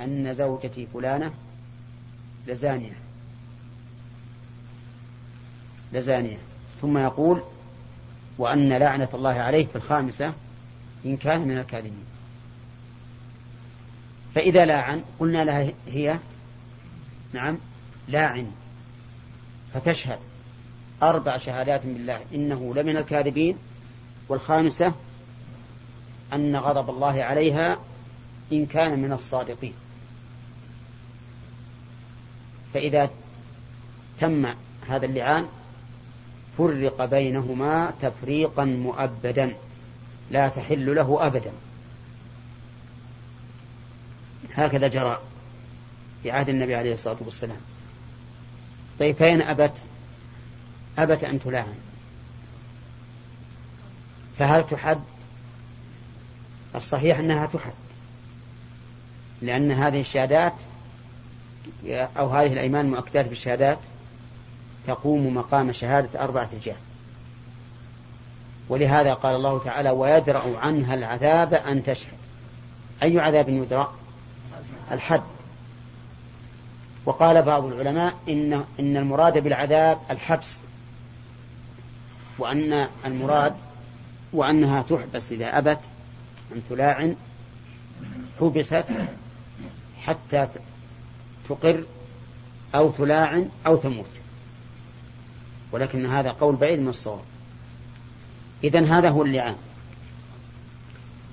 أن زوجتي فلانة لزانية. لزانية. ثم يقول وأن لعنة الله عليه في الخامسة إن كان من الكاذبين. فإذا لاعن قلنا لها هي نعم لاعن. فتشهد. أربع شهادات بالله إنه لمن الكاذبين. والخامسة أن غضب الله عليها إن كان من الصادقين. فإذا تم هذا اللعان فرق بينهما تفريقا مؤبدا لا تحل له أبدا. هكذا جرى في عهد النبي عليه الصلاة والسلام. طيب فإن أبت أبت أن تلاعن. فهل تحد؟ الصحيح أنها تحد لأن هذه الشهادات أو هذه الأيمان المؤكدات بالشهادات تقوم مقام شهادة أربعة رجال. ولهذا قال الله تعالى ويدرأ عنها العذاب أن تشهد. أي عذاب يدرأ؟ الحد. وقال بعض العلماء إن إن المراد بالعذاب الحبس وأن المراد وأنها تحبس إذا أبت أن تلاعن حبست حتى تقر أو تلاعن أو تموت. ولكن هذا قول بعيد من الصواب. إذن هذا هو اللعان.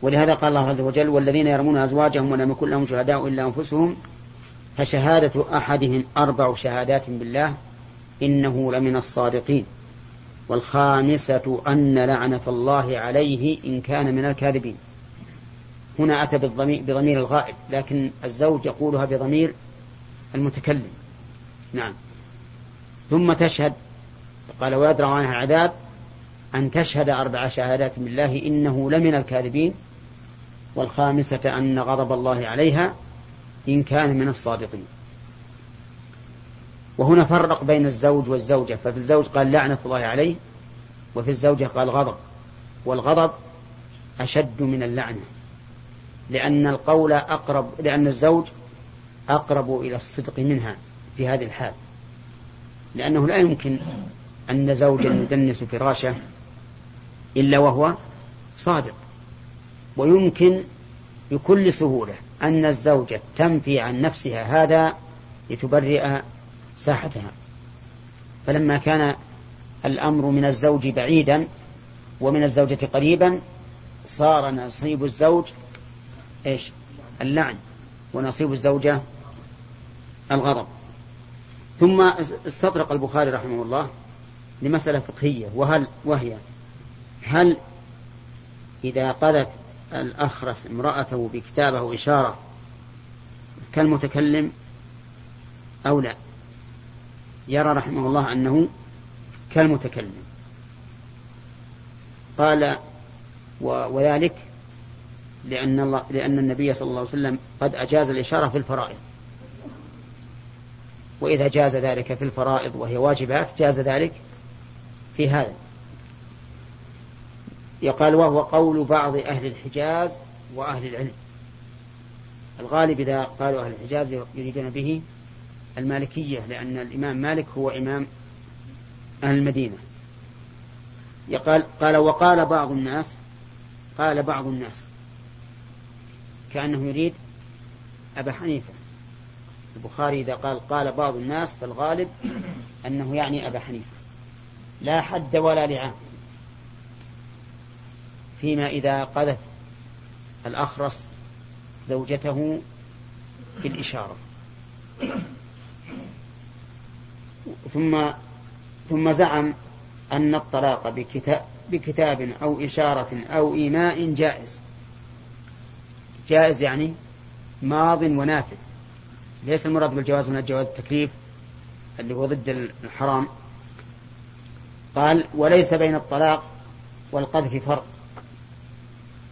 ولهذا قال الله عز وجل والذين يرمون أزواجهم ولم يكن لهم شهداء إلا أنفسهم فشهادة أحدهم أربع شهادات بالله إنه لمن الصادقين. والخامسة أن لعنة الله عليه إن كان من الكاذبين. هنا أتى بضمير الغائب لكن الزوج يقولها بضمير المتكلم. نعم. ثم تشهد قال ويدرع عنها العذاب أن تشهد أربع شهادات بالله إنه لمن الكاذبين والخامسة أن غضب الله عليها إن كان من الصادقين. وهنا فرق بين الزوج والزوجة. ففي الزوج قال لعنة الله عليه وفي الزوجة قال غضب. والغضب أشد من اللعنة لأن القول أقرب لأن الزوج أقرب إلى الصدق منها في هذه الحال. لأنه لا يمكن أن زوجا يدنس فراشه إلا وهو صادق. ويمكن بكل سهولة أن الزوجة تنفي عن نفسها هذا لتبرئ ساحتها. فلما كان الأمر من الزوج بعيدا ومن الزوجة قريبا صار نصيب الزوج إيش؟ اللعن. ونصيب الزوجة الغضب ثم استطرق البخاري رحمه الله لمسألة فقهية. وهل وهي هل إذا قذف الأخرس امرأته بكتابه أو إشارة كالمتكلم أو لا؟ يرى رحمه الله أنه كالمتكلم. قال وذلك لأن, الله لأن النبي صلى الله عليه وسلم قد أجاز الإشارة في الفرائض. وإذا جاز ذلك في الفرائض وهي واجبات جاز ذلك في هذا. يقال وهو قول بعض أهل الحجاز وأهل العلم. الغالب إذا قالوا أهل الحجاز يريدون به المالكية لأن الإمام مالك هو إمام أهل المدينة. يقال قال وقال بعض الناس قال بعض الناس كأنه يريد أبا حنيفة. البخاري إذا قال قال بعض الناس فالغالب أنه يعني أبا حنيفة. لا حد ولا لعان فيما إذا قذف الأخرس زوجته بالإشارة. ثم ثم زعم أن الطلاق بكتاب, بكتاب أو إشارة أو إيماء جائز. جائز يعني ماض ونافذ. ليس المراد بالجواز من الجواز التكليف اللي هو ضد الحرام. قال وليس بين الطلاق والقذف فرق.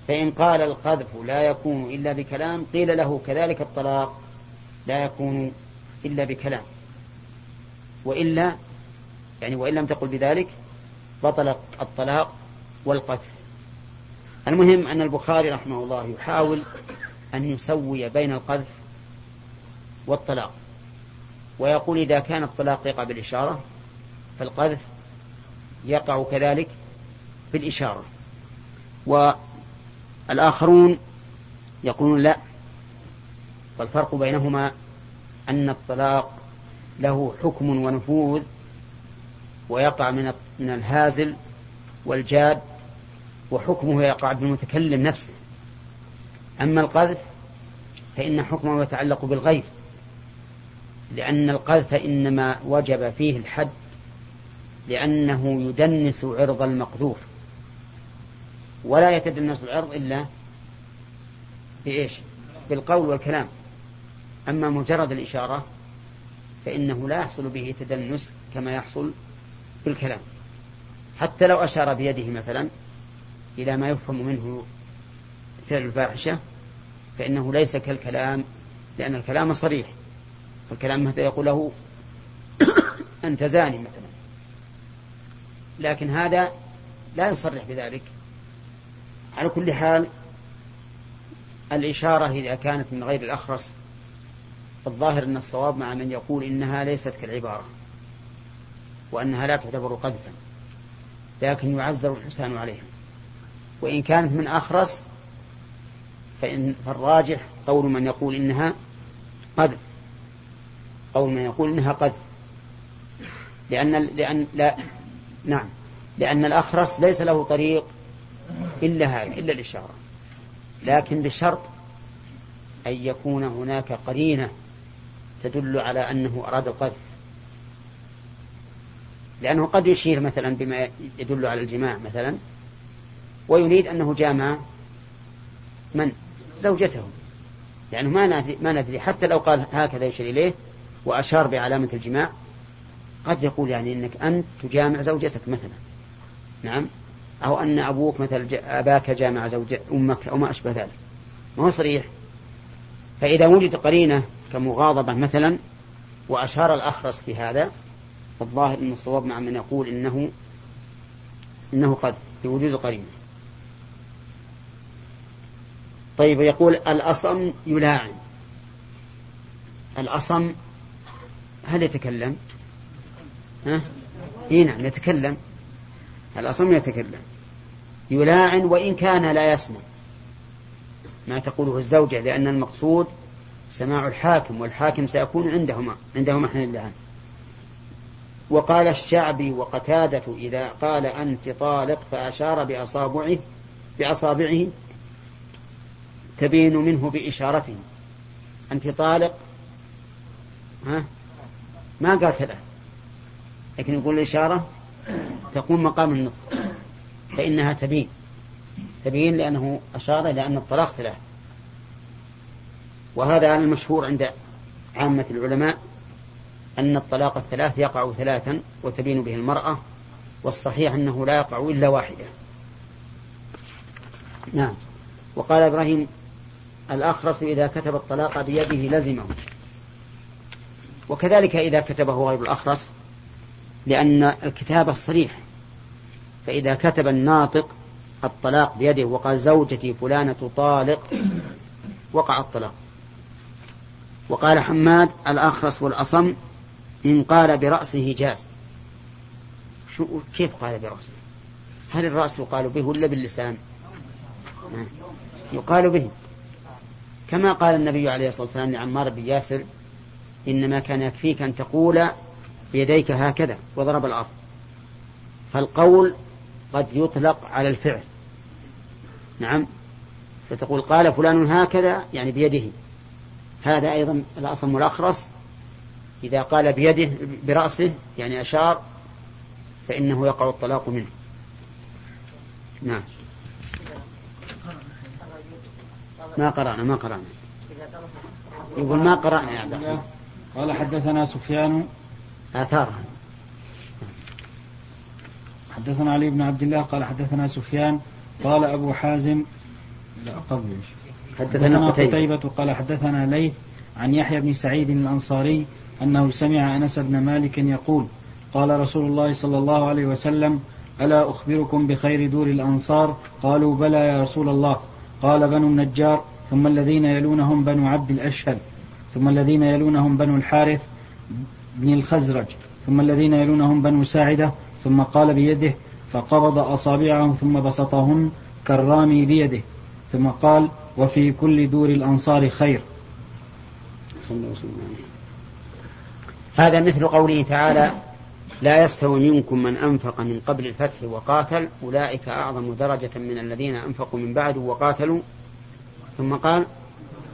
فإن قال القذف لا يكون إلا بكلام قيل له كذلك الطلاق لا يكون إلا بكلام. وإلا يعني وإن لم تقل بذلك بطل الطلاق والقذف. المهم أن البخاري رحمه الله يحاول أن يسوي بين القذف والطلاق. ويقول إذا كان الطلاق يقع بالإشارة فالقذف يقع كذلك بالإشارة. والآخرون يقولون لا والفرق بينهما أن الطلاق له حكم ونفوذ ويقع من من الهازل والجاد وحكمه يقع بالمتكلم نفسه. أما القذف فإن حكمه يتعلق بالغيب لأن القذف إنما وجب فيه الحد لأنه يدنس عرض المقذوف. ولا يتدنس العرض إلا بإيش؟ بالقول والكلام. أما مجرد الإشارة فإنه لا يحصل به تدنس كما يحصل بالكلام. حتى لو أشار بيده مثلا إلى ما يفهم منه فعل الفاحشة فإنه ليس كالكلام لأن الكلام صريح. الكلام مثلا يقول له أنت زاني مثلا. لكن هذا لا يصرح بذلك. على كل حال الإشارة إذا كانت من غير الأخرس الظاهر أن الصواب مع من يقول إنها ليست كالعبارة وأنها لا تعتبر قذفا لكن يعذر الحسان عليها. وإن كانت من أخرس فإن فالراجح قول من يقول إنها قذف. قول من يقول إنها قذف. لأن لأن لا نعم. لأن الأخرس ليس له طريق إلا هذا إلا الإشارة. لكن بشرط أن يكون هناك قرينة تدل على أنه أراد القذف. لأنه قد يشير مثلا بما يدل على الجماع مثلا ويريد أنه جامع من؟ زوجته. لأنه ما ندري, ما ندري. حتى لو قال هكذا يشير إليه وأشار بعلامة الجماع قد يقول يعني أنك أنت تجامع زوجتك مثلا. نعم؟ أو أن أبوك مثلا أباك جامع زوج أمك أو ما أشبه ذلك. ما هو صريح؟ فإذا وجد قرينة كمغاضبة مثلا وأشار الأخرس بهذا فالظاهر أن الصواب مع من يقول إنه إنه قد بوجود قرينة. طيب يقول الأصم يلاعن. الأصم هل يتكلم؟ ها؟ إيه نعم يتكلم. الأصم يتكلم. يلاعن وإن كان لا يسمع. ما تقوله الزوجة لأن المقصود سماع الحاكم والحاكم سيكون عندهما عندهما حين اللعان. وقال الشعبي وقتادة إذا قال أنت طالق فأشار بأصابعه بأصابعه تبين منه بإشارته. أنت طالق؟ ها؟ ما قال ثلاث لكن يقول الإشارة تقوم مقام النطق فإنها تبين. تبين لأنه أشار إلى أن الطلاق ثلاث وهذا المشهور عند عامة العلماء أن الطلاق الثلاث يقع ثلاثا وتبين به المرأة والصحيح أنه لا يقع إلا واحدة. نعم. وقال إبراهيم الأخرس إذا كتب الطلاق بيده لزمه. وكذلك إذا كتبه غير الأخرس لأن الكتابة صريح فإذا كتب الناطق الطلاق بيده وقال زوجتي فلانة طالق وقع الطلاق. وقال حماد الأخرس والأصم إن قال برأسه جاز. شو كيف قال برأسه؟ هل الرأس يقال به ولا باللسان؟ يقال به. كما قال النبي عليه الصلاة والسلام لعمار بن ياسر إنما كان يكفيك أن تقول بيديك هكذا وضرب الأرض. فالقول قد يطلق على الفعل. نعم. فتقول قال فلان هكذا يعني بيده. هذا أيضا الأصم والأخرس. إذا قال بيده برأسه يعني أشار فإنه يقع الطلاق منه. نعم. ما قرأنا ما قرأنا. يقول ما قرأنا يا عبد الله قال حدثنا سفيان. آثارها حدثنا علي بن عبد الله قال حدثنا سفيان. قال أبو حازم. لا قبل. حدثنا قتيبة. قال حدثنا ليث عن يحيى بن سعيد الأنصاري أنه سمع أنس بن مالك يقول قال رسول الله صلى الله عليه وسلم ألا أخبركم بخير دور الأنصار؟ قالوا بلى يا رسول الله. قال بنو النجار ثم الذين يلونهم بنو عبد الأشهل ثم الذين يلونهم بنو الحارث بن الخزرج ثم الذين يلونهم بنو ساعدة ثم قال بيده فقبض أصابعهم ثم بسطهن كالرامي بيده ثم قال وفي كل دور الأنصار خير. هذا مثل قوله تعالى لا يستوي منكم من أنفق من قبل الفتح وقاتل أولئك أعظم درجة من الذين أنفقوا من بعد وقاتلوا. ثم قال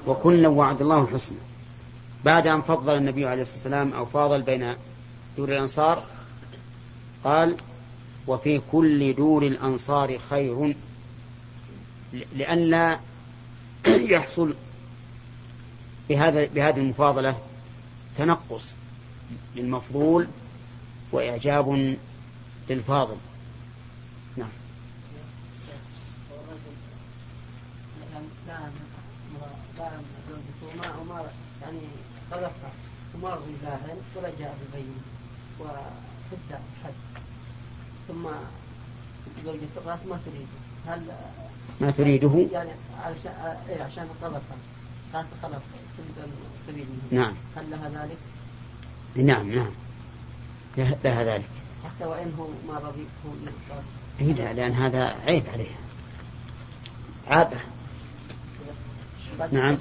وكلا وعد الله الحسنى بعد أن فضل النبي عليه الصلاة والسلام أو فاضل بين دور الأنصار قال وفي كل دور الأنصار خير. لئلا يحصل بهذا بهذه المفاضلة تنقص للمفضول وإعجاب للفاضل نعم يعني قذفها ومر بالله ولا جاء بالبين وحتى حد ثم زوجة الراس ما تريده. هل ما تريده؟ يعني علشان إيه عشان قذفها قالت خلاص تريد نعم. هل لها ذلك؟ نعم نعم. لها ذلك. حتى وإن هو ما رضي هو إيه لا لأن هذا عيب عليها عابة. نعم.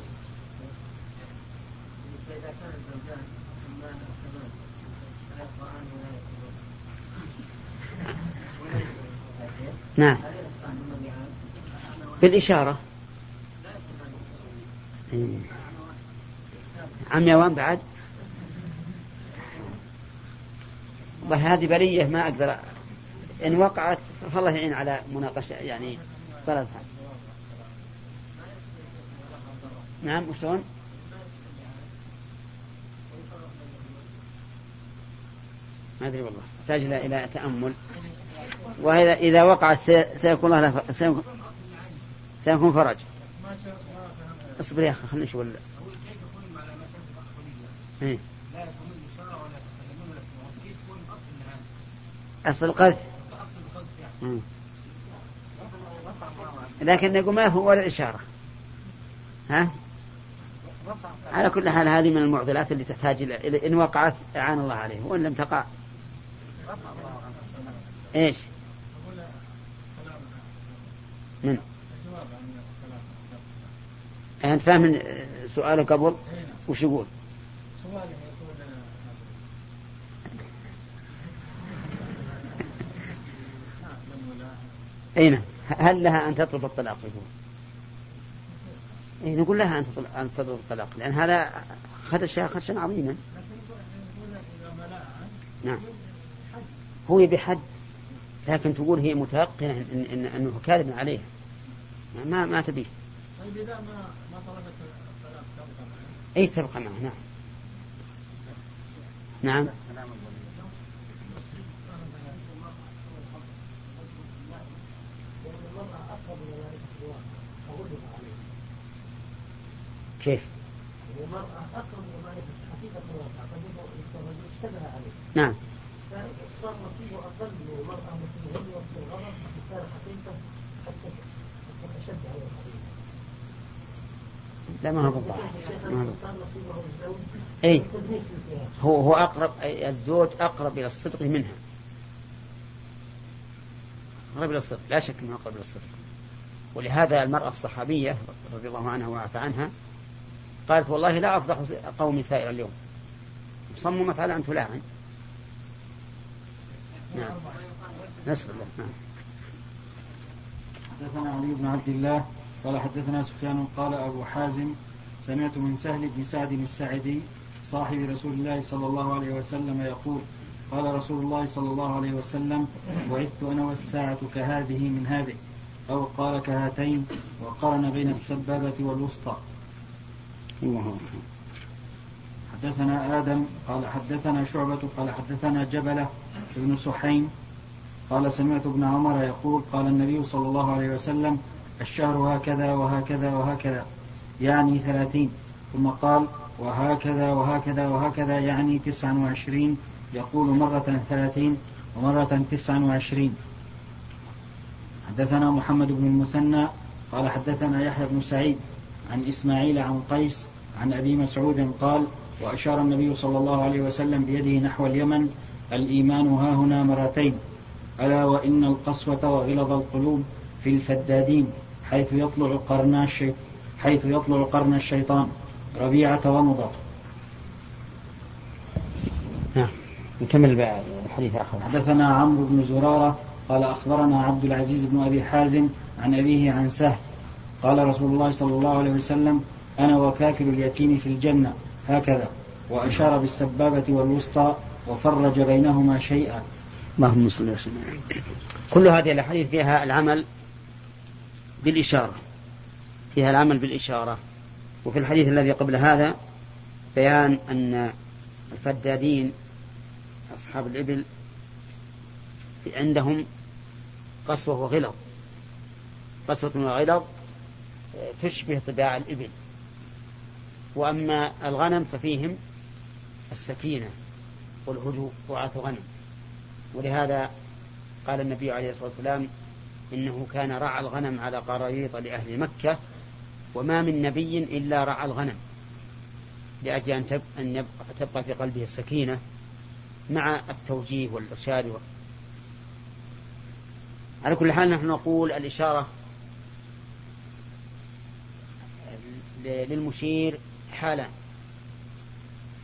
نعم. بالإشارة. عم يوان بعد. هذه برية ما أقدر إن وقعت فالله يعين على مناقشة يعني طلبها. نعم وشلون؟ ما أدري والله. تحتاج إلى تأمل. وإذا إذا وقعت سيكون الله سيكون, سيكون فرج. اصبر يا أخي خلينا نشوف إيه؟ أصل القذف. لكن نقول ما هو ولا إشارة. ها؟ على كل حال هذه من المعضلات اللي تحتاج إلى إن وقعت أعان الله عليه وإن لم تقع إيش؟ من؟ أنت فاهم سؤاله قبل وش يقول؟ أي نعم. هل لها أن تطلب الطلاق يقول؟ نقول لها أن تطلب, الطلاق لأن هذا خدش خدشا عظيما. نعم. هو يبي حد لكن تقول هي متيقنة إن, إن أنه كاذب عليه ما ما تبيه طيب إذا ما ما طلبت الطلاق تبقى أي تبقى معه نعم. نعم. كيف؟ المرأة أقرب حقيقة الواقع اشتبه عليه. نعم. صار نصيبه أقل من المرأة التي هي وقت الغرض كان حقيقة حتى تشد على الحقيقة لا ما هو أي هو هو أقرب الزوج أقرب إلى الصدق منها. أقرب إلى الصدق لا شك إنه أقرب إلى الصدق. ولهذا المرأة الصحابية رضي الله عنها وعفى عنها قالت والله لا أفضح قومي سائر اليوم. صممت على أن تلاعن. نعم. نسأل الله. نعم. حدثنا علي بن عبد الله قال حدثنا سفيان قال أبو حازم سمعت من سهل بن سعد الساعدي صاحب رسول الله صلى الله عليه وسلم يقول قال رسول الله صلى الله عليه وسلم بعثت أنا والساعة كهذه من هذه. أو قال كهاتين وقارن بين السبابة والوسطى. الله حدثنا آدم قال حدثنا شعبة قال حدثنا جبلة بن سحيم قال سمعت ابن عمر يقول قال النبي صلى الله عليه وسلم الشهر هكذا وهكذا وهكذا يعني ثلاثين. ثم قال وهكذا وهكذا وهكذا يعني تسعا وعشرين. يقول مرة ثلاثين ومرة تسعا وعشرين. حدثنا محمد بن المثنى قال حدثنا يحيى بن سعيد عن إسماعيل عن قيس عن أبي مسعود قال وأشار النبي صلى الله عليه وسلم بيده نحو اليمن الإيمان ها هنا مرتين ألا وإن القسوة وغلظ القلوب في الفدادين حيث يطلع قرن الشيطان حيث يطلع قرن الشيطان. ربيعة ومضر نعم. نكمل الحديث آخر. حدثنا عمرو بن زرارة قال أخبرنا عبد العزيز بن أبي حازم عن أبيه عن سهل قال رسول الله صلى الله عليه وسلم أنا وكافل اليتيم في الجنة. هكذا. وأشار بالسبابة والوسطى وفرج بينهما شيئا. اللهم صل وسلم كل هذه الأحاديث فيها العمل بالإشارة. فيها العمل بالإشارة. وفي الحديث الذي قبل هذا بيان أن الفدادين أصحاب الإبل عندهم قسوة وغلظ. قسوة وغلظ تشبه طباع الإبل. وأما الغنم ففيهم السكينة والهدوء رعاة غنم ولهذا قال النبي عليه الصلاة والسلام إنه كان رعى الغنم على قراريط لأهل مكة وما من نبي إلا رعى الغنم لأجل أن, أن تبقى في قلبه السكينة مع التوجيه والإرشاد على كل حال نحن نقول الإشارة للمشير حالان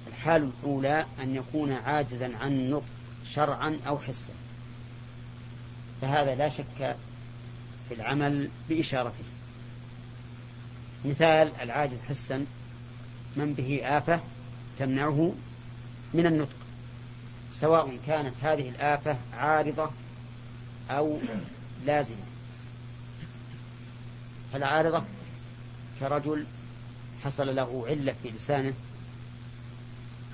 الحال الأولى أن يكون عاجزا عن النطق شرعا أو حسا. فهذا لا شك في العمل بإشارته. مثال العاجز حسا من به آفة تمنعه من النطق. سواء كانت هذه الآفة عارضة أو لازمة. فالعارضة كرجل حصل له علة في لسانه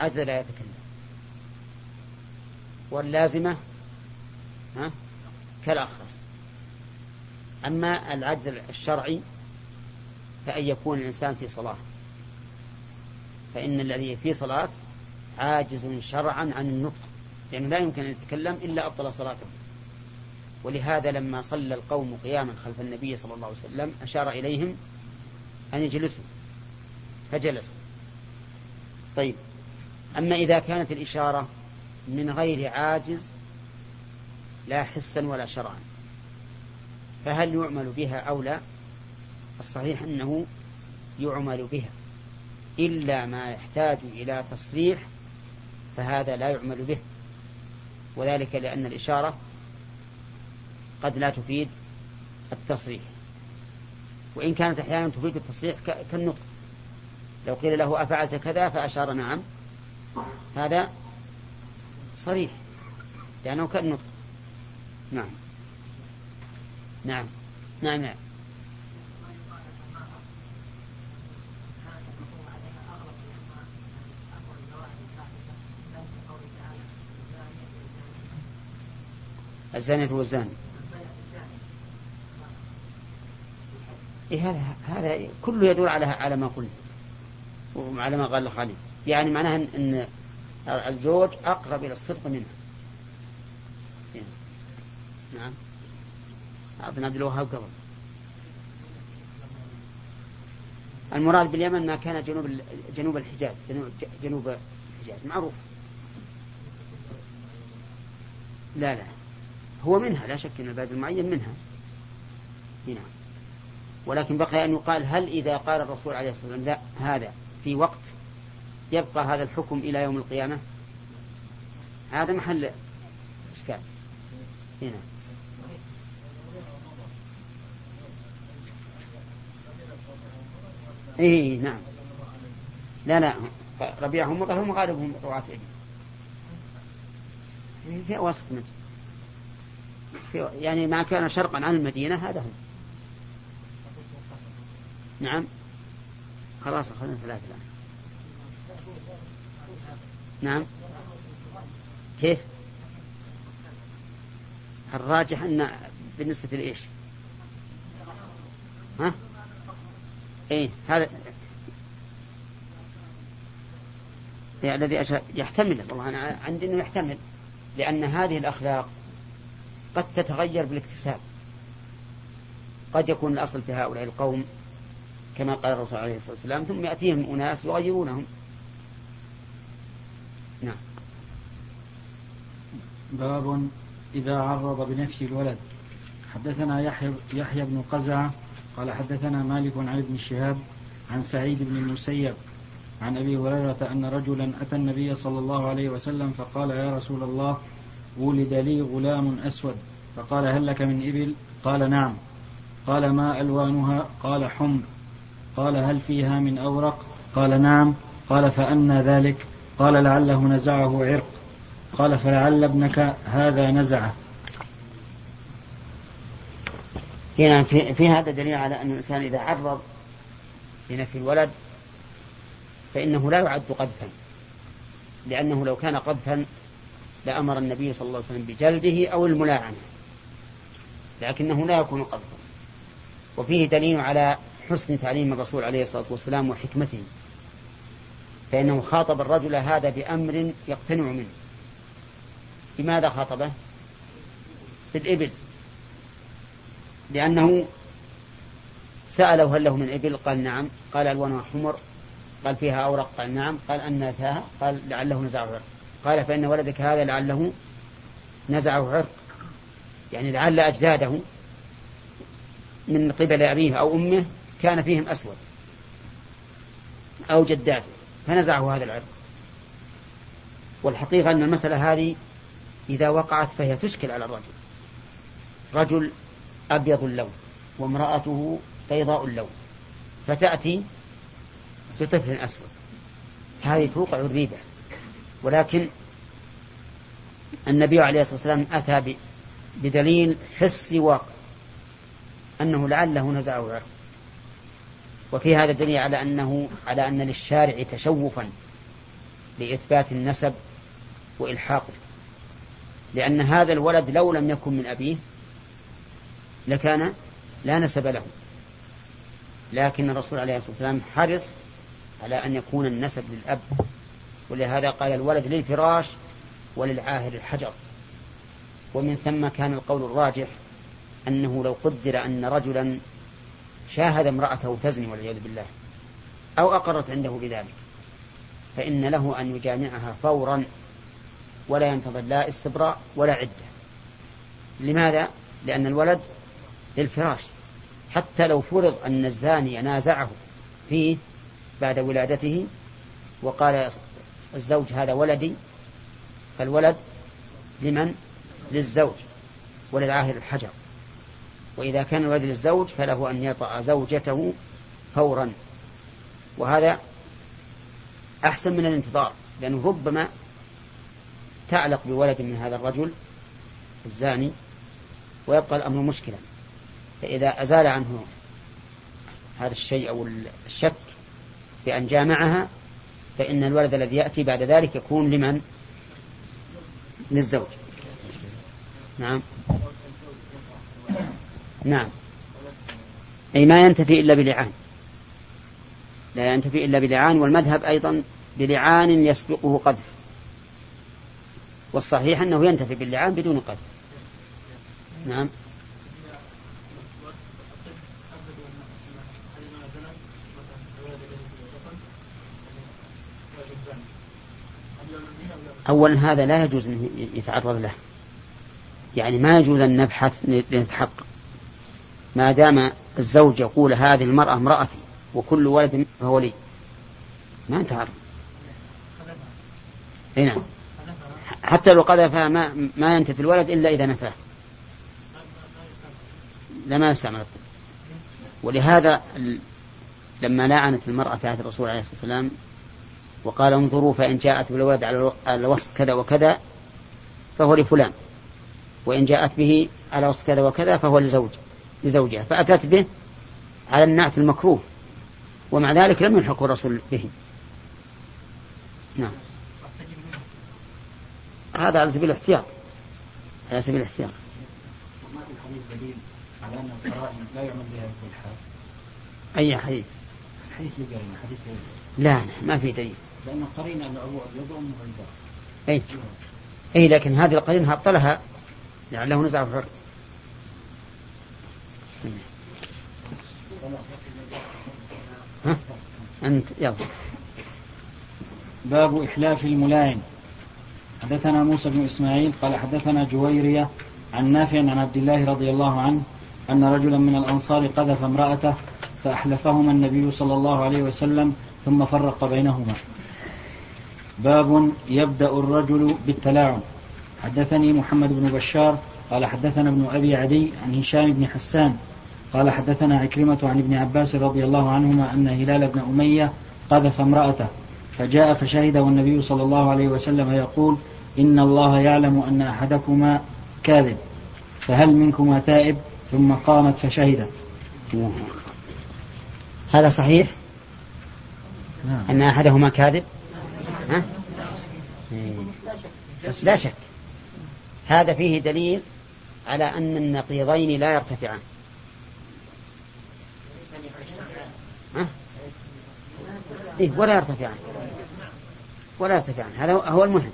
عجز لا يتكلم. واللازمة ها كالأخرس أما العجز الشرعي فأن يكون الإنسان في صلاة. فإن الذي في صلاة عاجز شرعا عن النطق. يعني لا يمكن أن يتكلم إلا أبطل صلاته. ولهذا لما صلى القوم قياما خلف النبي صلى الله عليه وسلم أشار إليهم أن يجلسوا. فجلسوا طيب. أما إذا كانت الإشارة من غير عاجز لا حسا ولا شرعا فهل يعمل بها أو لا؟ الصحيح أنه يعمل بها. إلا ما يحتاج إلى تصريح فهذا لا يعمل به. وذلك لأن الإشارة قد لا تفيد التصريح. وإن كانت أحيانا تفيد التصريح كالنطق. لو قيل له أفعلت كذا فأشار نعم. هذا صريح. لأنه كالنطق. نعم. نعم. نعم. نعم الزانية والزاني إيه هذا هذا كله يدور على على ما قلنا وعلى ما قال خالد يعني معناها ان الزوج أقرب إلى الصدق منه. إيه. نعم ابن عبد الوهاب قبل. المراد باليمن ما كان جنوب جنوب الحجاز. جنوب, الحجاز. معروف. لا لا. هو منها لا شك إن البلد المعين منها. نعم. ولكن بقي أن يقال هل إذا قال الرسول عليه الصلاة والسلام لا هذا في وقت يبقى هذا الحكم إلى يوم القيامة؟ هذا محل إشكال. هنا. إيه نعم. لا لا ربيع هم هم غالبهم رواة علم في وسط في يعني ما كان شرقا عن المدينة هذا هم نعم. خلاص أخذنا ثلاثة الآن. نعم. كيف؟ الراجح أن بالنسبة لإيش؟ ها؟ إيه هذا يعني الذي أشار يحتمل والله أنا عندي أنه يحتمل لأن هذه الأخلاق قد تتغير بالاكتساب. قد يكون الأصل في هؤلاء القوم كما قال الرسول عليه الصلاة والسلام ثم يأتيهم أناس يغيرونهم. نعم. باب إذا عرض بنفس الولد. حدثنا يحيى, يحيى بن قزعة قال حدثنا مالك عن ابن شهاب عن سعيد بن المسيب عن أبي هريرة أن رجلا أتى النبي صلى الله عليه وسلم فقال يا رسول الله ولد لي غلام أسود. فقال هل لك من إبل؟ قال نعم. قال ما ألوانها؟ قال حمر. قال هل فيها من أورق؟ قال نعم. قال فأنى ذلك. قال لعله نزعه عرق. قال فلعل ابنك هذا نزعه. هنا في, في هذا دليل على أن الإنسان إذا عرض لنفي الولد فإنه لا يعد قذفا. لأنه لو كان قذفا لأمر النبي صلى الله عليه وسلم بجلده أو الملاعنة. لكنه لا يكون قذفا. وفيه دليل على حسن تعليم الرسول عليه الصلاة والسلام وحكمته. فإنه خاطب الرجل هذا بأمر يقتنع منه. لماذا خاطبه؟ في الإبل لأنه سأله هل له من إبل؟ قال نعم. قال ألوانها حمر. قال فيها أورق؟ قال نعم. قال أن فيها قال لعله نزعه عرق. قال فإن ولدك هذا لعله نزعه عرق. يعني لعل أجداده من قبل أبيه أو أمه كان فيهم أسود أو جداته فنزعه هذا العرق والحقيقة أن المسألة هذه إذا وقعت فهي تشكل على الرجل. رجل أبيض اللون وامرأته بيضاء اللون فتأتي بطفل أسود. هذه توقع الريبة. ولكن النبي عليه الصلاة والسلام أتى بدليل حسي واقع أنه لعله نزعه عرق وفي هذا الدليل على أنه على أن للشارع تشوفا لإثبات النسب وإلحاقه. لأن هذا الولد لو لم يكن من أبيه لكان لا نسب له. لكن الرسول عليه الصلاة والسلام حرص على أن يكون النسب للأب. ولهذا قال الولد للفراش وللعاهر الحجر. ومن ثم كان القول الراجح أنه لو قدر أن رجلا شاهد امرأته تزني والعياذ بالله أو أقرت عنده بذلك فإن له أن يجامعها فورا ولا ينتظر لا استبراء ولا عدة لماذا؟ لأن الولد للفراش حتى لو فرض أن الزاني نازعه فيه بعد ولادته وقال الزوج هذا ولدي فالولد لمن؟ للزوج وللعاهر الحجر وإذا كان الولد للزوج فله أن يطأ زوجته فورا. وهذا أحسن من الانتظار لأنه ربما تعلق بولد من هذا الرجل الزاني ويبقى الأمر مشكلا. فإذا أزال عنه هذا الشيء أو الشك بأن جامعها فإن الولد الذي يأتي بعد ذلك يكون لمن؟ للزوج. نعم. نعم. أي ما ينتفي إلا بلعان. لا ينتفي إلا بلعان والمذهب أيضا بلعان يسبقه قذف. والصحيح أنه ينتفي باللعان بدون قذف. نعم. أولا هذا لا يجوز أن يتعرض له. يعني ما يجوز أن نبحث لنتحقق ما دام الزوج يقول هذه المرأة امرأتي وكل ولد فهو لي. ما نتعرض أي نعم. حتى لو قذفها ما ما ينتفي الولد إلا إذا نفاه. لما يستعمل ولهذا لما لعنت المرأة في عهد الرسول عليه الصلاة والسلام وقال انظروا فإن جاءت بالولد على الوصف كذا وكذا فهو لفلان. وإن جاءت به على وصف كذا وكذا فهو لزوج لزوجها فأتت به على النعت المكروه ومع ذلك لم يلحقه الرسول به. نعم. هذا على سبيل الاحتياط على سبيل الاحتياط. وما في الحديث دليل على أن القرائن لا يعمل بها في الحال؟ أي حديث؟ حديث حديث لا ما في دليل. لأن قرينة أن أبو أبيض وأمه أي أي لكن هذه القرينة أبطلها لعله نزع الحر ها؟ أنت يلا. باب إحلاف الملاعن حدثنا موسى بن إسماعيل قال حدثنا جويرية عن نافع عن عبد الله رضي الله عنه أن رجلا من الأنصار قذف امرأته فأحلفهما النبي صلى الله عليه وسلم ثم فرق بينهما. باب يبدأ الرجل بالتلاعن حدثني محمد بن بشار قال حدثنا ابن أبي عدي عن هشام بن حسان قال حدثنا عكرمة عن ابن عباس رضي الله عنهما أن هلال بن أمية قذف امرأته فجاء فشهد والنبي صلى الله عليه وسلم يقول إن الله يعلم أن أحدكما كاذب فهل منكما تائب ثم قامت فشهدت. هذا صحيح؟ نعم. أن أحدهما كاذب؟ ها؟ لا شك. هذا فيه دليل على أن النقيضين لا يرتفعان. ها؟ إيه ولا يرتفعان ولا يرتفعان هذا هو المهم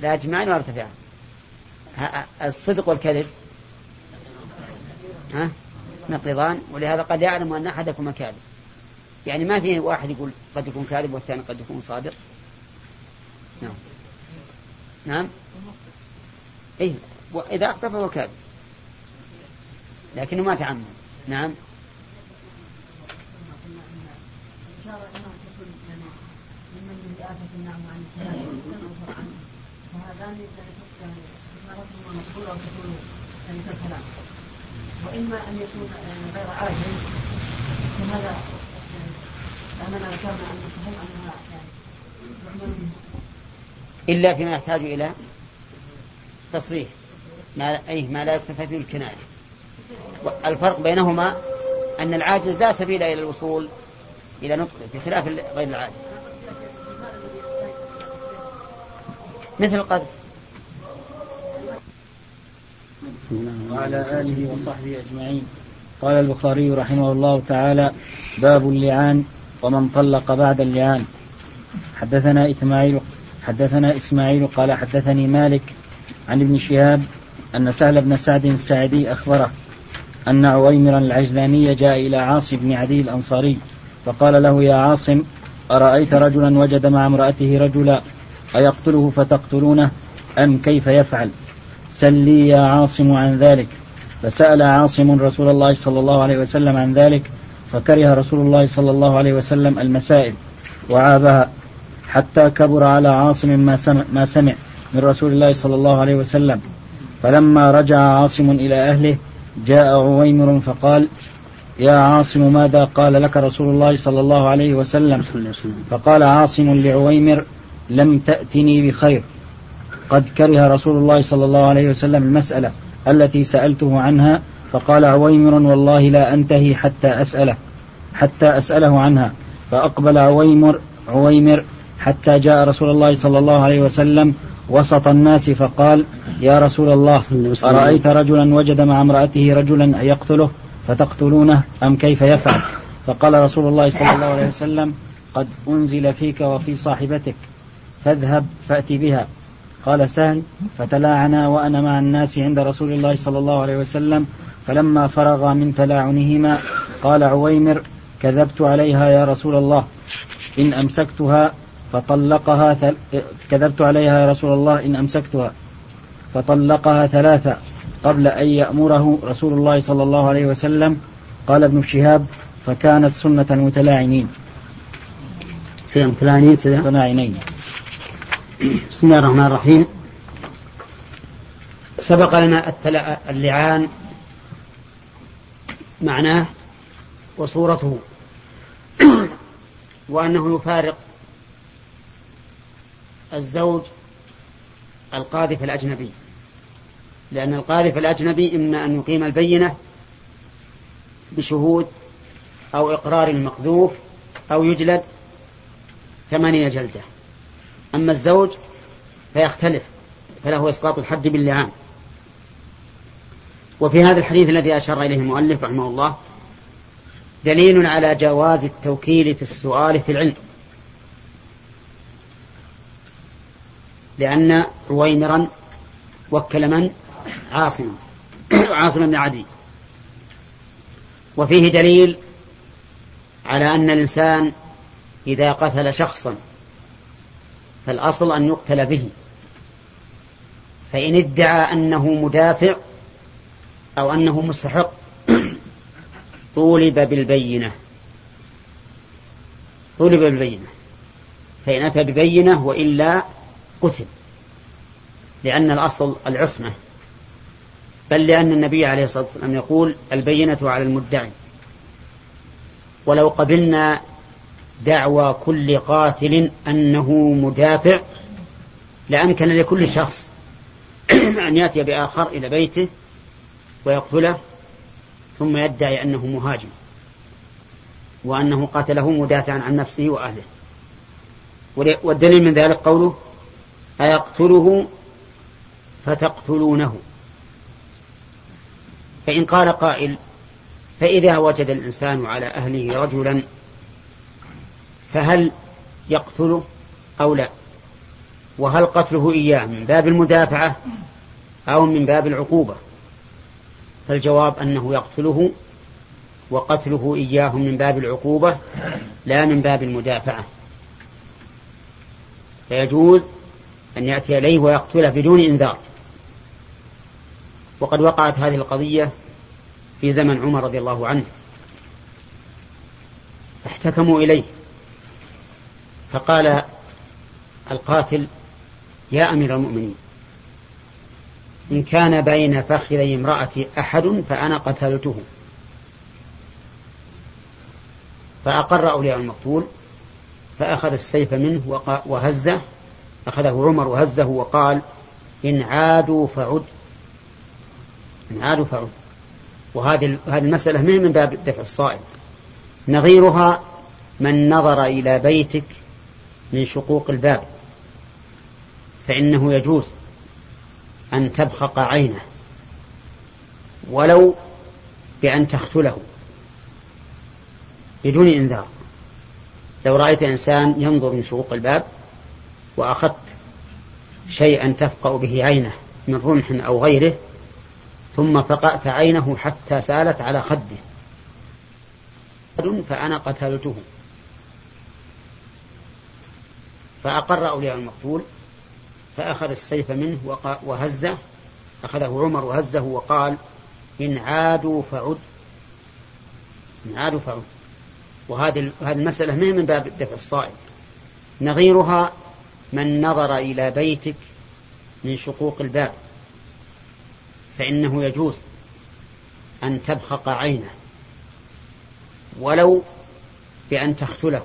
لا يجمعان ولا يرتفعان الصدق والكذب. ها؟ نقيضان ولهذا قد يعلم أن أحدكما كاذب. يعني ما في واحد يقول قد يكون كاذب والثاني قد يكون صادق. نعم. نعم. إيه وإذا أخطأ فهو كاذب. لكنه ما تعمد. نعم. يكون غير عاجل فهذا ذكرنا إلا فيما يحتاج إلى تصريح. ما أي ما لا يكتفى به الكناية الفرق بينهما أن العاجز لا سبيل إلى الوصول إلى نطقه بخلاف غير العاجز. مثل القذف وعلى آله وصحبه أجمعين. قال البخاري رحمه الله تعالى باب اللعان ومن طلق بعد اللعان. حدثنا إسماعيل حدثنا إسماعيل قال حدثني مالك عن ابن شهاب أن سهل بن سعد الساعدي أخبره أن عويمرا العجلاني جاء إلى عاصم بن عدي الأنصاري فقال له يا عاصم أرأيت رجلا وجد مع امرأته رجلا أيقتله فتقتلونه أم كيف يفعل؟ سل لي يا عاصم عن ذلك. فسأل عاصم رسول الله صلى الله عليه وسلم عن ذلك فكره رسول الله صلى الله عليه وسلم المسائل وعابها حتى كبر على عاصم ما سمع, ما سمع من رسول الله صلى الله عليه وسلم. فلما رجع عاصم إلى أهله جاء عويمر فقال يا عاصم ماذا قال لك رسول الله صلى الله عليه وسلم. فقال عاصم لعويمر لم تأتني بخير. قد كره رسول الله صلى الله عليه وسلم المسألة التي سألته عنها فقال عويمر والله لا أنتهي حتى أسأله حتى أسأله عنها. فأقبل عويمر عويمر حتى جاء رسول الله صلى الله عليه وسلم وسط الناس فقال يا رسول الله أرأيت رجلا وجد مع امرأته رجلا يقتله فتقتلونه أم كيف يفعل؟ فقال رسول الله صلى الله عليه وسلم قد أنزل فيك وفي صاحبتك فاذهب فأت بها. قال سهل فتلاعنا وأنا مع الناس عند رسول الله صلى الله عليه وسلم فلما فرغ من تلاعنهما قال عويمر كذبت عليها يا رسول الله. إن أمسكتها فطلقها ثل... كذبت عليها يا رسول الله إن أمسكتها فطلقها ثلاثة قبل أن يأمره رسول الله صلى الله عليه وسلم. قال ابن شهاب فكانت سنة المتلاعنين متلاعنين متلاعنين. بسم الله الرحمن الرحيم. سبق لنا اللعان معناه وصورته وأنه يفارق الزوج القاذف الأجنبي. لأن القاذف الأجنبي إما أن يقيم البينة بشهود أو إقرار المقذوف أو يجلد ثمانين جلدة. أما الزوج فيختلف فله إسقاط الحد باللعان. وفي هذا الحديث الذي أشار إليه المؤلف رحمه الله دليل على جواز التوكيل في السؤال في العلم. لأن رويمرا وكل من؟ عاصما عاصم بن عدي. وفيه دليل على أن الإنسان إذا قتل شخصا فالأصل أن يقتل به. فإن ادعى أنه مدافع أو أنه مستحق طولب بالبينة. طولب بالبينة. فإن أتى ببينة وإلا قتل. لأن الأصل العصمة. بل لأن النبي عليه الصلاة والسلام يقول البينة على المدعي. ولو قبلنا دعوى كل قاتل أنه مدافع لأمكن لكل شخص أن يأتي بآخر إلى بيته ويقتله ثم يدعي أنه مهاجم وأنه قاتله مدافعا عن نفسه وأهله. والدليل من ذلك قوله أيقتله؟ فتقتلونه. فإن قال قائل فإذا وجد الإنسان على أهله رجلا فهل يقتله أو لا؟ وهل قتله إياه من باب المدافعة أو من باب العقوبة؟ فالجواب أنه يقتله وقتله إياه من باب العقوبة لا من باب المدافعة. فيجوز أن يأتي إليه ويقتله بدون إنذار. وقد وقعت هذه القضية في زمن عمر رضي الله عنه. فاحتكموا إليه. فقال القاتل يا أمير المؤمنين إن كان بين فخذي امرأتي أحد فأنا قتلته. فأقر أولياء المقتول فأخذ السيف منه وهزه أخذه عمر وهزه وقال إن عادوا فعد إن عادوا فعد. وهذه هذه المسألة من من باب دفع الصائب. نظيرها من نظر إلى بيتك من شقوق الباب فإنه يجوز أن تبخق عينه ولو بأن تختله بدون إنذار. لو رأيت إنسان ينظر من شقوق الباب وأخذت شيئا تفقأ به عينه من رمح أو غيره ثم فقأت عينه حتى سالت على خده. فأنا قتلته. فأقر أولياء المقتول فأخذ السيف منه وهزه أخذه عمر وهزه وقال إن عادوا فعد. إن عادوا فعد. وهذه هذه المسألة من من باب دفع الصائب نظيرها من نظر إلى بيتك من شقوق الباب فإنه يجوز أن تبخق عينه ولو بأن تختله.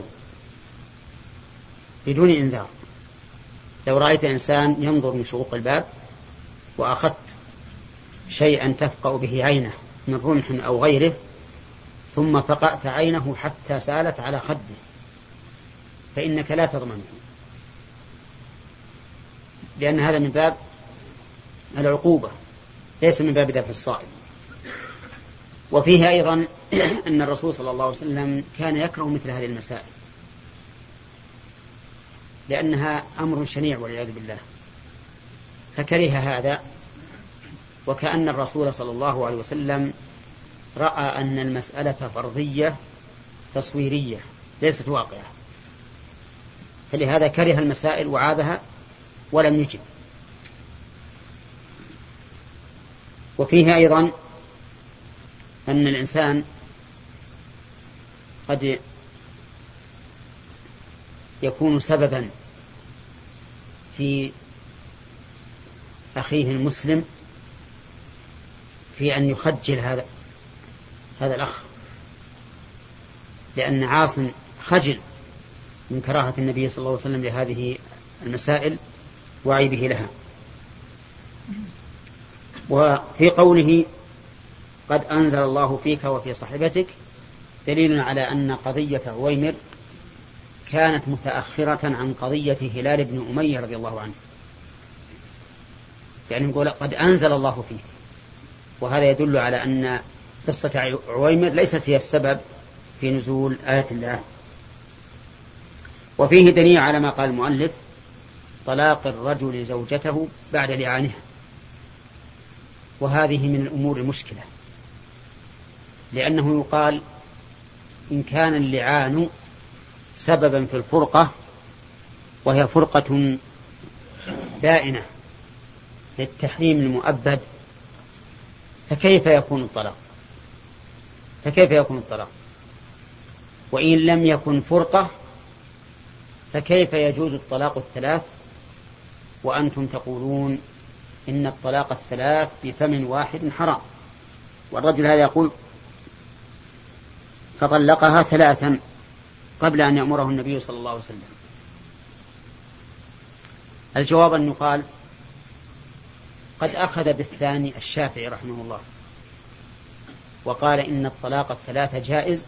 بدون إنذار. لو رأيت إنسان ينظر من شقوق الباب وأخذت شيئا تفقأ به عينه من رمح أو غيره ثم فقأت عينه حتى سالت على خده. فإنك لا تضمنه. لأن هذا من باب العقوبة ليس من باب دفع الصائم. وفيه أيضا أن الرسول صلى الله عليه وسلم كان يكره مثل هذه المسائل. لأنها أمر شنيع والعياذ بالله. فكره هذا وكأن الرسول صلى الله عليه وسلم رأى أن المسألة فرضية تصويرية ليست واقعة. فلهذا كره المسائل وعابها ولم يجب. وفيه أيضا أن الإنسان قد يكون سببا في أخيه المسلم في أن يخجل هذا هذا الأخ. لأن عاص خجل من كراهة النبي صلى الله عليه وسلم لهذه المسائل وعيبه لها. وفي قوله قد أنزل الله فيك وفي صاحبتك دليل على أن قضية عويمر كانت متأخرة عن قضية هلال بن أمية رضي الله عنه. يعني يقول قد أنزل الله فيك وهذا يدل على أن قصة عويمر ليست هي السبب في نزول آية الله. وفيه دليل على ما قال المؤلف طلاق الرجل زوجته بعد لعانها. وهذه من الأمور المشكلة. لأنه يقال إن كان اللعان سببا في الفرقة وهي فرقة بائنة للتحريم المؤبد فكيف يكون الطلاق؟ فكيف يكون الطلاق؟ وإن لم يكن فرقة فكيف يجوز الطلاق الثلاث؟ وأنتم تقولون إن الطلاق الثلاث بفم واحد حرام. والرجل هذا يقول فطلقها ثلاثا. قبل أن يأمره النبي صلى الله عليه وسلم. الجواب أن يقال قد أخذ بالثاني الشافعي رحمه الله وقال إن الطلاق الثلاثة جائز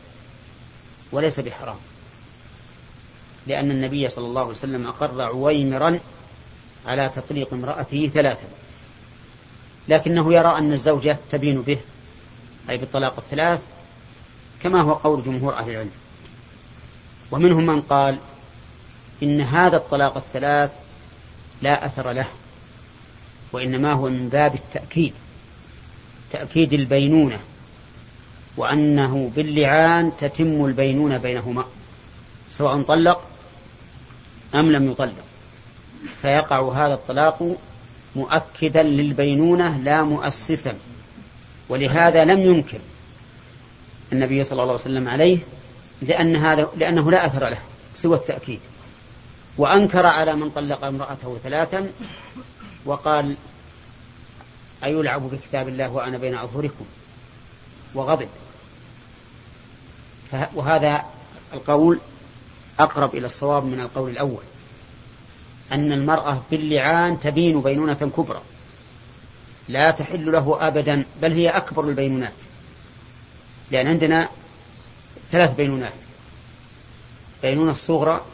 وليس بحرام لأن النبي صلى الله عليه وسلم أقر عويمرا على تطليق امرأته ثلاثا لكنه يرى أن الزوجة تبين به أي بالطلاق الثلاث كما هو قول جمهور أهل العلم. ومنهم من قال إن هذا الطلاق الثلاث لا أثر له وإنما هو من باب التأكيد تأكيد البينونة وأنه باللعان تتم البينونة بينهما سواء طلق أم لم يطلق. فيقع هذا الطلاق مؤكدا للبينونة لا مؤسسا ولهذا لم ينكر النبي صلى الله عليه وسلم عليه لأن هذا لأنه لا أثر له سوى التأكيد. وأنكر على من طلق امرأته ثلاثا وقال أيلعب بكتاب الله وأنا بين أظهركم؟ وغضب. وهذا القول أقرب إلى الصواب من القول الأول أن المرأة باللعان تبين بينونة كبرى. لا تحل له أبدا بل هي أكبر البينونات. لأن عندنا ثلاث بينونات. بينونة صغرى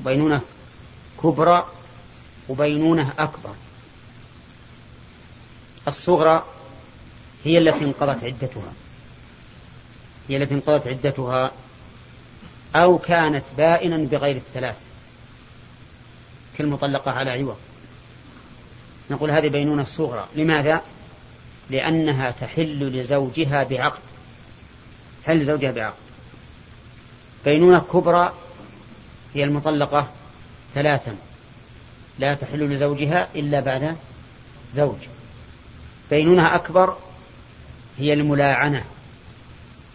وبينونة كبرى وبينونة أكبر. الصغرى هي التي انقضت عدتها. هي التي انقضت عدتها أو كانت بائنا بغير الثلاث. كالمطلقة على عوض. نقول هذه بينونة صغرى. لماذا؟ لأنها تحل لزوجها بعقد. تحل لزوجها بعقد. بينونة كبرى هي المطلقة ثلاثا. لا تحل لزوجها إلا بعد زوج. بينونة أكبر هي الملاعنة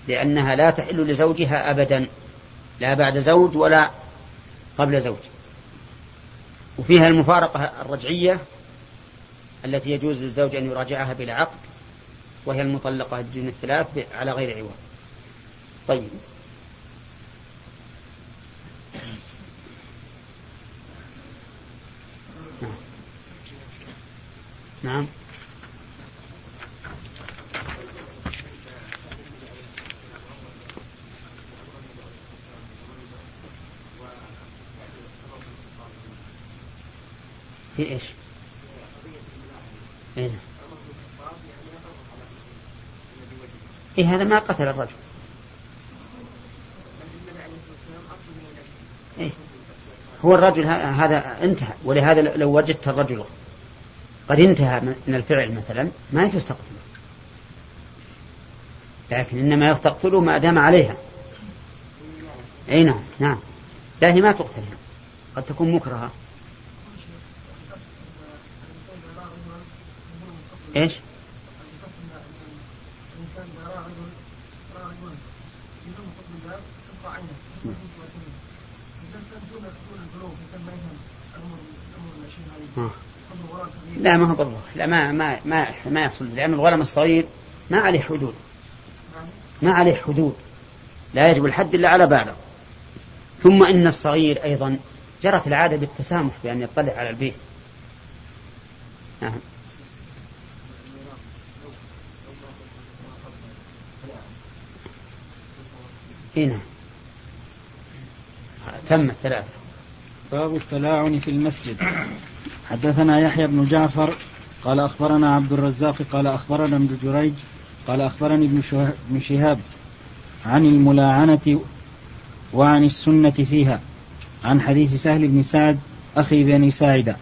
لأنها لا تحل لزوجها أبدا لا بعد زوج ولا قبل زوج. وفيها المفارقة الرجعية التي يجوز للزوج أن يراجعها بلا عقد وهي المطلقة دون الثلاث على غير عوض. طيب نعم في إيش؟ إيه؟ إيه هذا ما قتل الرجل إيه؟ هو الرجل هذا انتهى ولهذا لو وجدت الرجل قد انتهى من الفعل مثلا ما يجوز تقتله لكن انما تقتله ما دام عليها اي نعم نعم لا هي ما تقتل قد تكون مكرهه إيش؟ لا ما هو بالله. لا ما ما ما ما يحصل. لأن الغلم الصغير ما عليه حدود. ما عليه حدود. لا يجب الحد إلا على بالغ ثم إن الصغير أيضا جرت العادة بالتسامح بأن يطلع على البيت. نعم. هنا تم الثلاثة. باب التلاعن في المسجد. حدثنا يحيى بن جعفر قال أخبرنا عبد الرزاق قال أخبرنا ابن جريج قال أخبرني ابن شهاب عن الملاعنة وعن السنة فيها عن حديث سهل بن سعد أخي بني ساعدة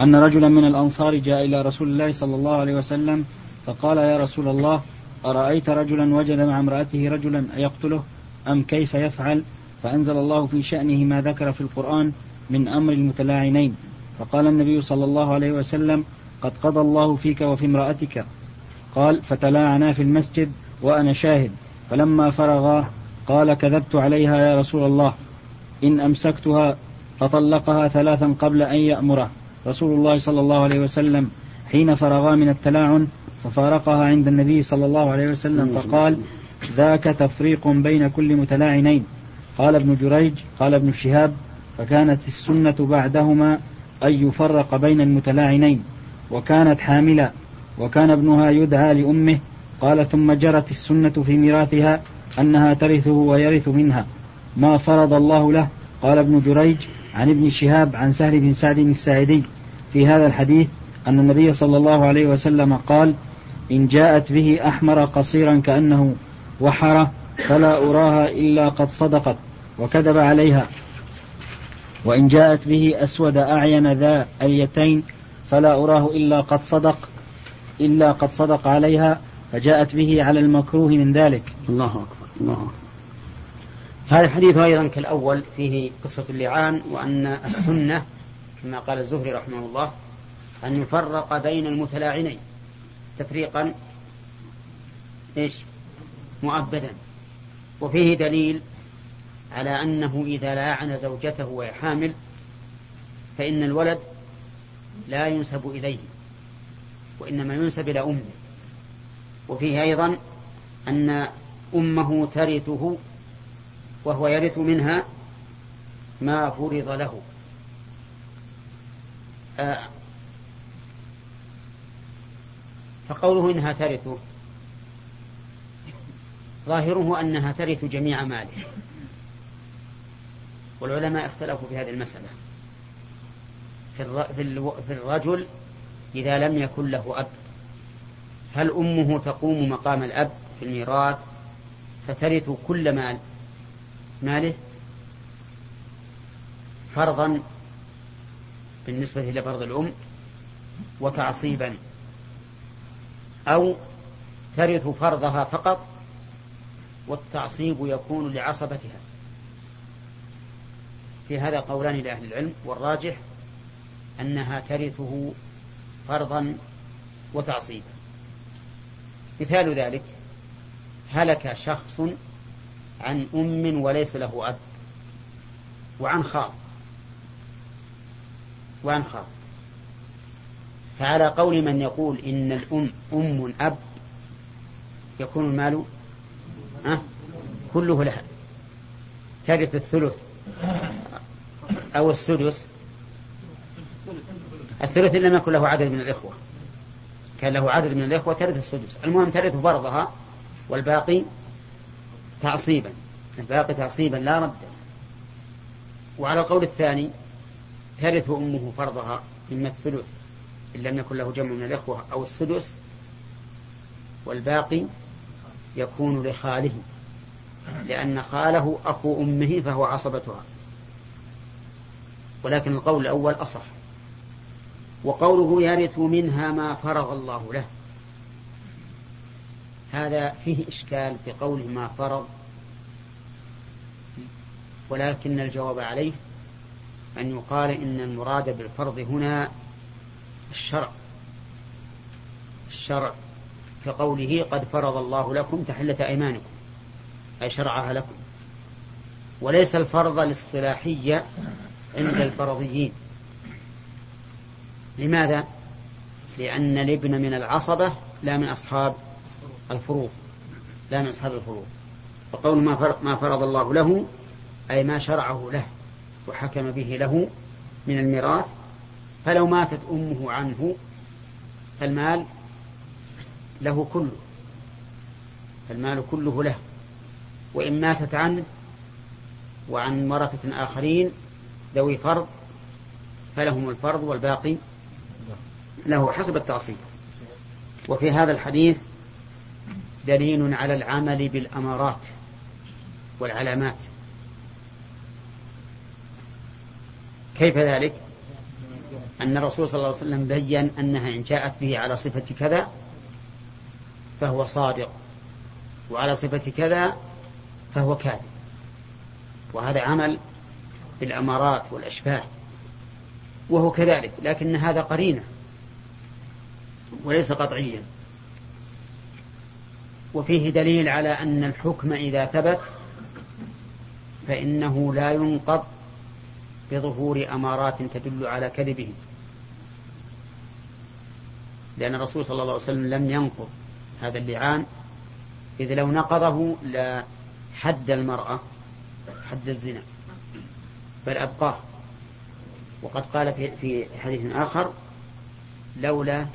أن رجلا من الأنصار جاء إلى رسول الله صلى الله عليه وسلم فقال يا رسول الله أرأيت رجلا وجد مع امرأته رجلا أيقتله أم كيف يفعل؟ فأنزل الله في شأنه ما ذكر في القرآن من أمر المتلاعنين. فقال النبي صلى الله عليه وسلم قد قضى الله فيك وفي امرأتك. قال فتلاعنا في المسجد وأنا شاهد. فلما فرغا قال كذبت عليها يا رسول الله. إن أمسكتها فطلقها ثلاثا قبل أن يأمره. رسول الله صلى الله عليه وسلم حين فرغا من التلاعن ففارقها عند النبي صلى الله عليه وسلم فقال ذاك تفريق بين كل متلاعنين. قال ابن جريج قال ابن شهاب فكانت السنة بعدهما أن يفرق بين المتلاعنين وكانت حاملا وكان ابنها يدعى لأمه قال ثم جرت السنة في ميراثها أنها ترثه ويرث منها ما فرض الله له. قال ابن جريج عن ابن شهاب عن سهل بن سعد الساعدي في هذا الحديث أن النبي صلى الله عليه وسلم قال إن جاءت به أحمر قصيرا كأنه وحر فلا أراها إلا قد صدقت وكذب عليها. وإن جاءت به أسود أعين ذا اليتين فلا أراه إلا قد صدق إلا قد صدق عليها فجاءت به على المكروه من ذلك. الله أكبر الله أكبر. هذا الحديث أيضا كالأول فيه قصة اللعان وأن السنة كما قال الزهري رحمه الله أن يفرق بين المتلاعنين تفريقا إيش؟ مؤبدا. وفيه دليل على أنه إذا لاعن زوجته وهي حامل فإن الولد لا ينسب إليه وإنما ينسب إلى أمه. وفيه أيضا أن أمه ترثه وهو يرث منها ما فرض له. آه فقوله إنها ترثه ظاهره أنها ترث جميع ماله. والعلماء اختلفوا في هذه المسألة. في الرجل إذا لم يكن له أب هل أمه تقوم مقام الأب في الميراث؟ فترث كل مال ماله؟ فرضا بالنسبة إلى فرض الأم وتعصيبا أو ترث فرضها فقط والتعصيب يكون لعصبتها. في هذا قولان لأهل العلم والراجح أنها ترثه فرضا وتعصيبا. مثال ذلك هلك شخص عن أم وليس له أب وعن خال وعن خال فعلى قول من يقول إن الأم أم أب يكون المال أه كله لها ترث الثلث. أو السدس الثلث إن لم يكن له عدد من الإخوة. كان له عدد من الإخوة ترث السدس المهم ترث فرضها والباقي تعصيبا. الباقي تعصيبا لا رد. وعلى القول الثاني ترث أمه فرضها إما الثلث إن لم يكن له جمع من الإخوة أو السدس والباقي يكون لخاله لأن خاله أخو أمه فهو عصبتها. ولكن القول الأول أصح. وقوله يرث منها ما فرغ الله له. هذا فيه إشكال في قوله ما فرض. ولكن الجواب عليه أن يقال إن المراد بالفرض هنا الشرع. الشرع كقوله قد فرض الله لكم تحلة أيمانكم أي شرعها لكم. وليس الفرض الاصطلاحية عند الفرضيين. لماذا؟ لأن الابن من العصبة لا من أصحاب الفروض. لا من أصحاب الفروض. وقول ما ما فرض الله له أي ما شرعه له وحكم به له من الميراث فلو ماتت أمه عنه فالمال له كله. المال كله له. وإن ماتت عنه وعن ورثة آخرين ذوي فرض فلهم الفرض والباقي له حسب التعصيب. وفي هذا الحديث دليل على العمل بالأمارات والعلامات. كيف ذلك؟ أن الرسول صلى الله عليه وسلم بين أنها إن جاءت به على صفة كذا فهو صادق وعلى صفة كذا فهو كاذب. وهذا عمل بالأمارات والأشباه وهو كذلك لكن هذا قرينة وليس قطعيا. وفيه دليل على أن الحكم إذا ثبت فإنه لا ينقض بظهور أمارات تدل على كذبه. لأن الرسول صلى الله عليه وسلم لم ينقض هذا اللعان إذ لو نقضه لحد المرأة حد الزنا. بل أبقاه. وقد قال في حديث آخر لولا